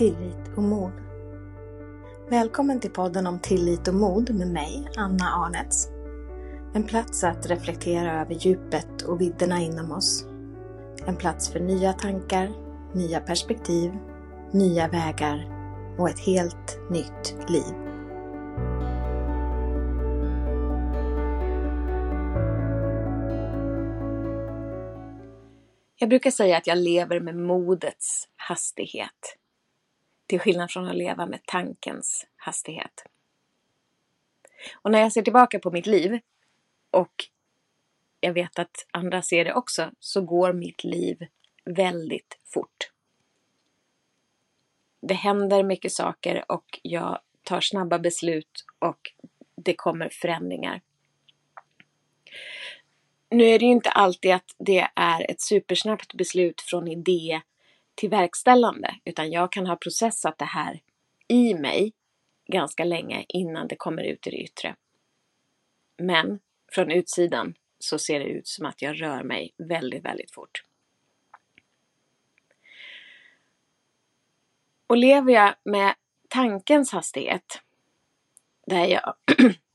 tillit och mod. Välkommen till podden om tillit och mod med mig, Anna Arnets. En plats att reflektera över djupet och vidderna inom oss. En plats för nya tankar, nya perspektiv, nya vägar och ett helt nytt liv. Jag brukar säga att jag lever med modets hastighet. Till skillnad från att leva med tankens hastighet. Och när jag ser tillbaka på mitt liv och jag vet att andra ser det också, så går mitt liv väldigt fort. Det händer mycket saker och jag tar snabba beslut och det kommer förändringar. Nu är det ju inte alltid att det är ett supersnabbt beslut från idé till verkställande, utan jag kan ha processat det här i mig ganska länge innan det kommer ut i det yttre. Men från utsidan så ser det ut som att jag rör mig väldigt, väldigt fort. Och lever jag med tankens hastighet, där jag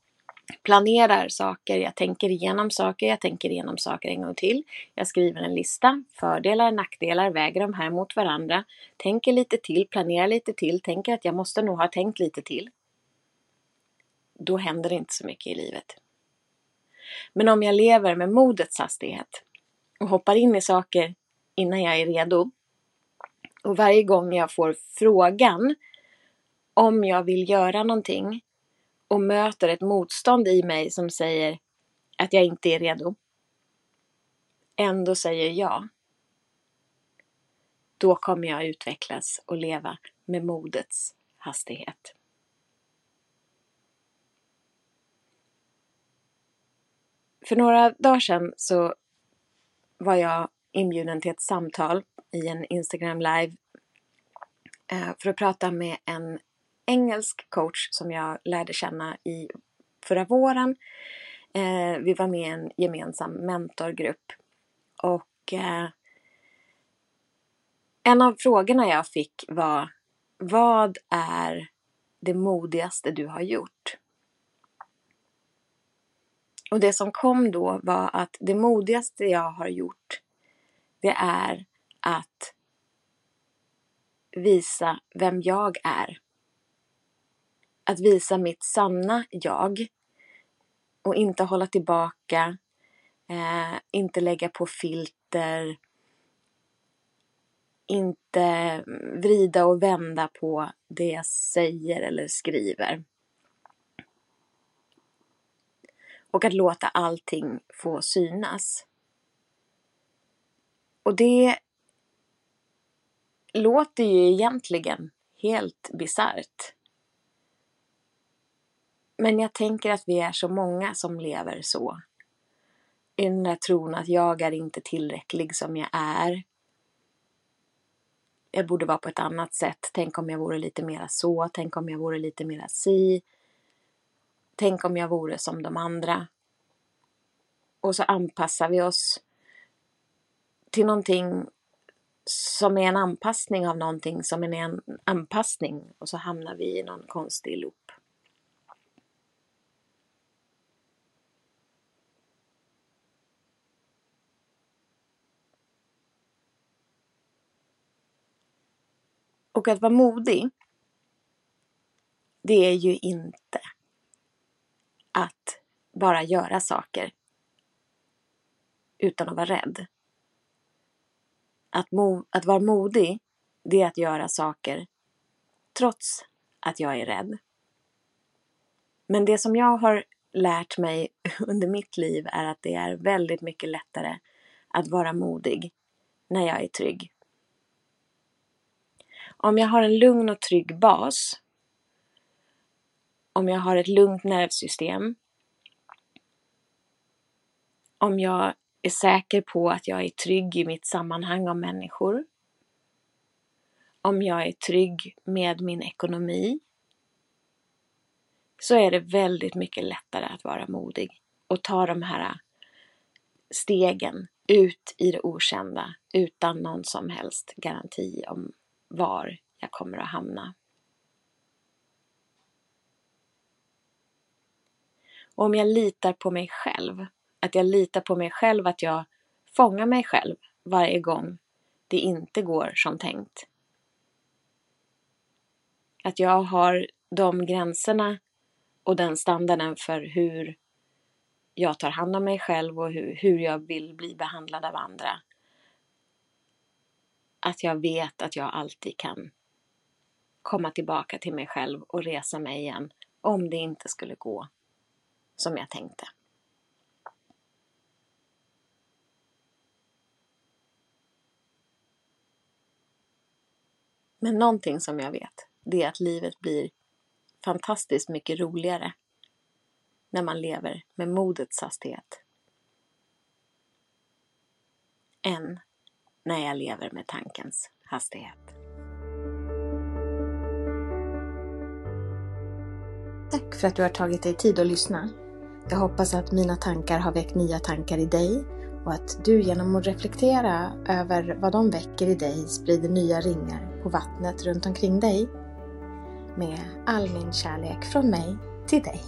planerar saker, jag tänker igenom saker, jag tänker igenom saker en gång till. Jag skriver en lista, fördelar, nackdelar, väger de här mot varandra, tänker lite till, planerar lite till, tänker att jag måste nog ha tänkt lite till. Då händer det inte så mycket i livet. Men om jag lever med modets hastighet och hoppar in i saker innan jag är redo och varje gång jag får frågan om jag vill göra någonting och möter ett motstånd i mig som säger att jag inte är redo, ändå säger ja, då kommer jag utvecklas och leva med modets hastighet. För några dagar sedan så var jag inbjuden till ett samtal i en Instagram live eh, för att prata med en engelsk coach som jag lärde känna i förra våren. Eh, vi var med i en gemensam mentorgrupp och eh, en av frågorna jag fick var Vad är det modigaste du har gjort? Och det som kom då var att det modigaste jag har gjort det är att visa vem jag är att visa mitt sanna jag och inte hålla tillbaka, eh, inte lägga på filter, inte vrida och vända på det jag säger eller skriver. Och att låta allting få synas. Och det låter ju egentligen helt bisarrt. Men jag tänker att vi är så många som lever så. I den där tron att jag är inte tillräcklig som jag är. Jag borde vara på ett annat sätt. Tänk om jag vore lite mera så. Tänk om jag vore lite mera si. Tänk om jag vore som de andra. Och så anpassar vi oss till någonting som är en anpassning av någonting som är en anpassning och så hamnar vi i någon konstig loop. Och att vara modig, det är ju inte att bara göra saker utan att vara rädd. Att, mo att vara modig, det är att göra saker trots att jag är rädd. Men det som jag har lärt mig under mitt liv är att det är väldigt mycket lättare att vara modig när jag är trygg. Om jag har en lugn och trygg bas, om jag har ett lugnt nervsystem, om jag är säker på att jag är trygg i mitt sammanhang av människor, om jag är trygg med min ekonomi, så är det väldigt mycket lättare att vara modig och ta de här stegen ut i det okända utan någon som helst garanti om var jag kommer att hamna. Och om jag litar på mig själv, att jag litar på mig själv, att jag fångar mig själv varje gång det inte går som tänkt. Att jag har de gränserna och den standarden för hur jag tar hand om mig själv och hur, hur jag vill bli behandlad av andra. Att jag vet att jag alltid kan komma tillbaka till mig själv och resa mig igen om det inte skulle gå som jag tänkte. Men någonting som jag vet, det är att livet blir fantastiskt mycket roligare när man lever med modets hastighet än när jag lever med tankens hastighet. Tack för att du har tagit dig tid att lyssna. Jag hoppas att mina tankar har väckt nya tankar i dig och att du genom att reflektera över vad de väcker i dig sprider nya ringar på vattnet runt omkring dig. Med all min kärlek från mig till dig.